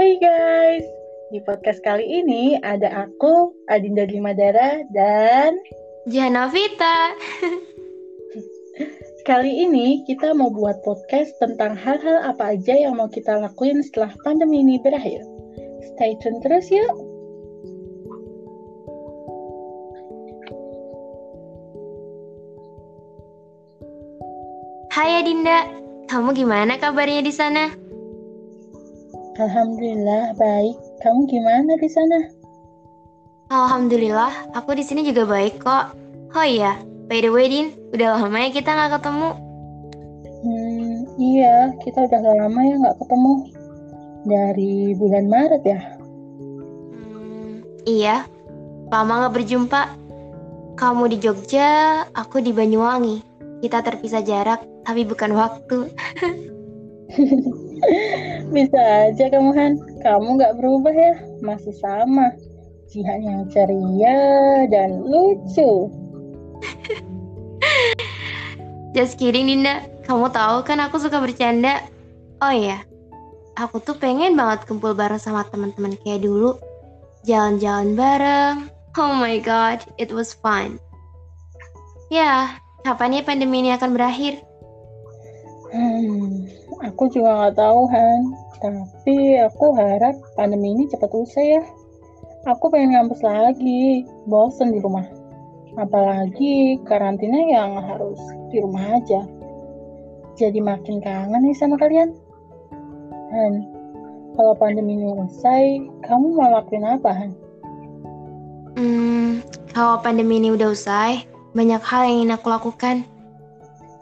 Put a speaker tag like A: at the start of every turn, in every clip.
A: Hai guys, di podcast kali ini ada aku, Adinda Limadara, dan
B: Janovita.
A: kali ini kita mau buat podcast tentang hal-hal apa aja yang mau kita lakuin setelah pandemi ini berakhir. Stay tune terus yuk!
B: Hai Adinda, kamu gimana kabarnya di sana?
A: Alhamdulillah baik. Kamu gimana di sana?
B: Alhamdulillah, aku di sini juga baik kok. Oh iya, by the way Din, udah lama ya kita nggak ketemu.
A: Hmm, iya, kita udah lama ya nggak ketemu. Dari bulan Maret ya?
B: Hmm, iya, lama nggak berjumpa. Kamu di Jogja, aku di Banyuwangi. Kita terpisah jarak, tapi bukan waktu.
A: Bisa aja kamu Han, kamu nggak berubah ya, masih sama. Jihan yang ceria dan lucu.
B: Just kidding Dinda, kamu tahu kan aku suka bercanda. Oh iya, aku tuh pengen banget kumpul bareng sama teman-teman kayak dulu. Jalan-jalan bareng. Oh my god, it was fun. Ya, kapan ya pandemi ini akan berakhir?
A: Aku juga nggak tahu Han, tapi aku harap pandemi ini cepat usai ya. Aku pengen ngampus lagi, bosen di rumah. Apalagi karantina yang harus di rumah aja. Jadi makin kangen nih sama kalian. Han, kalau pandemi ini usai, kamu mau lakuin apa Han?
B: Hmm, kalau pandemi ini udah usai, banyak hal yang ingin aku lakukan.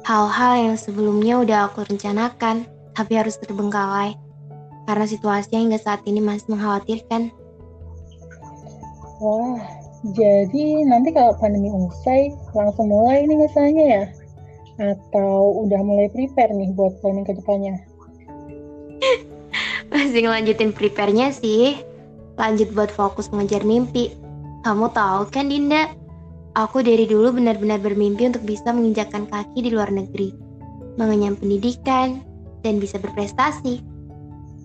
B: Hal-hal yang sebelumnya udah aku rencanakan, tapi harus terbengkalai. Karena situasinya hingga saat ini masih mengkhawatirkan.
A: Wah, jadi nanti kalau pandemi usai, langsung mulai nih misalnya ya? Atau udah mulai prepare nih buat planning ke depannya?
B: Masih ngelanjutin prepare-nya sih. Lanjut buat fokus mengejar mimpi. Kamu tahu kan Dinda, aku dari dulu benar-benar bermimpi untuk bisa menginjakkan kaki di luar negeri, mengenyam pendidikan, dan bisa berprestasi.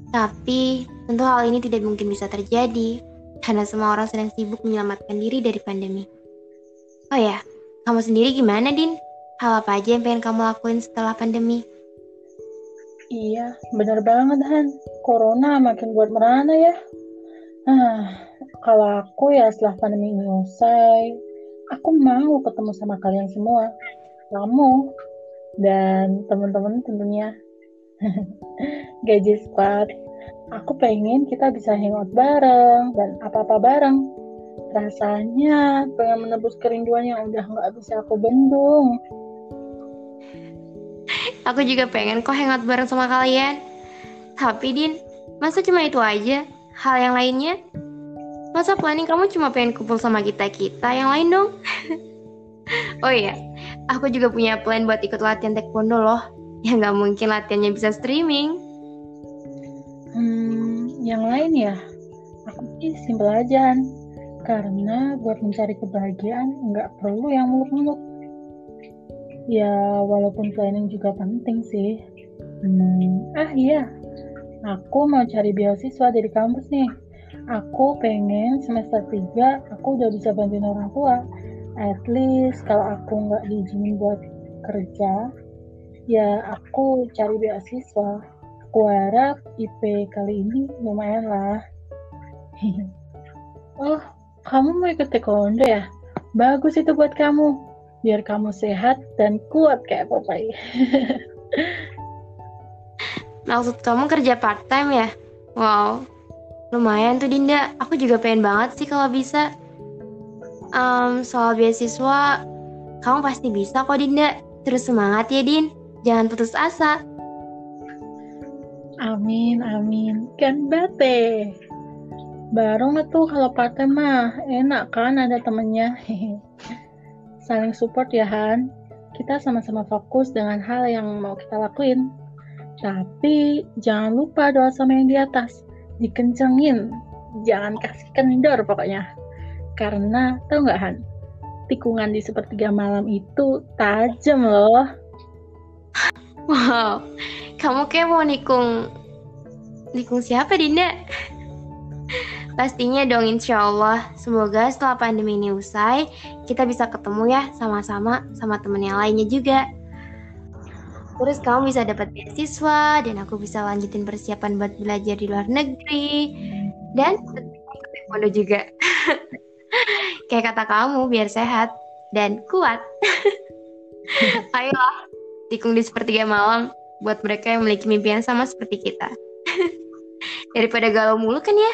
B: Tapi, tentu hal ini tidak mungkin bisa terjadi, karena semua orang sedang sibuk menyelamatkan diri dari pandemi. Oh ya, kamu sendiri gimana, Din? Hal apa aja yang pengen kamu lakuin setelah pandemi?
A: Iya, bener banget Han. Corona makin buat merana ya. Nah, kalau aku ya setelah pandemi usai, aku mau ketemu sama kalian semua. Kamu dan teman-teman tentunya. Gaji Squad. Aku pengen kita bisa hangout bareng dan apa-apa bareng. Rasanya pengen menebus kerinduan yang udah nggak bisa aku bendung.
B: Aku juga pengen kok hangout bareng sama kalian. Tapi Din, masa cuma itu aja? Hal yang lainnya? Masa planning kamu cuma pengen kumpul sama kita-kita yang lain dong? oh iya, aku juga punya plan buat ikut latihan taekwondo loh. Ya nggak mungkin latihannya bisa streaming.
A: Hmm, yang lain ya? Aku sih simpel aja, Han. Karena buat mencari kebahagiaan nggak perlu yang muluk-muluk. Ya, walaupun planning juga penting sih. Hmm, ah iya, aku mau cari beasiswa dari kampus nih. Aku pengen semester 3 aku udah bisa bantuin orang tua. At least kalau aku nggak diizinin buat kerja, ya aku cari beasiswa. Aku harap IP kali ini lumayan lah. oh, kamu mau ikut taekwondo ya? Bagus itu buat kamu. Biar kamu sehat dan kuat kayak Popeye.
B: Maksud kamu kerja part time ya? Wow, lumayan tuh Dinda. Aku juga pengen banget sih kalau bisa. Um, soal beasiswa, kamu pasti bisa kok Dinda. Terus semangat ya Din, jangan putus asa.
A: Amin, amin. Kan bate. Baru tuh kalau part time mah, enak kan ada temennya. Saling support ya Han. Kita sama-sama fokus dengan hal yang mau kita lakuin. Tapi jangan lupa doa sama yang di atas. Dikencengin. Jangan kasih kendor pokoknya. Karena tau nggak Han? Tikungan di sepertiga malam itu tajam loh.
B: Wow, kamu kayak mau nikung Dikung siapa Dinda? Pastinya dong insya Allah. Semoga setelah pandemi ini usai, kita bisa ketemu ya sama-sama sama temen yang lainnya juga. Terus kamu bisa dapat beasiswa dan aku bisa lanjutin persiapan buat belajar di luar negeri. Dan taekwondo juga. Kayak kata kamu biar sehat dan kuat. Ayolah, tikung di sepertiga malam buat mereka yang memiliki mimpi yang sama seperti kita. Daripada galau mulu kan ya?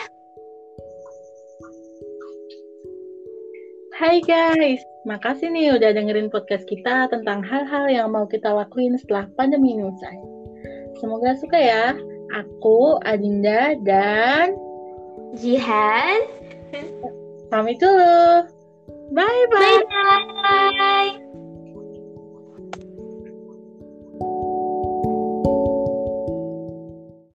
A: Hai guys, makasih nih udah dengerin podcast kita tentang hal-hal yang mau kita lakuin setelah pandemi ini usai. Semoga suka ya. Aku Adinda dan
B: Jihan.
A: Pamit dulu. Bye bye.
B: Bye bye.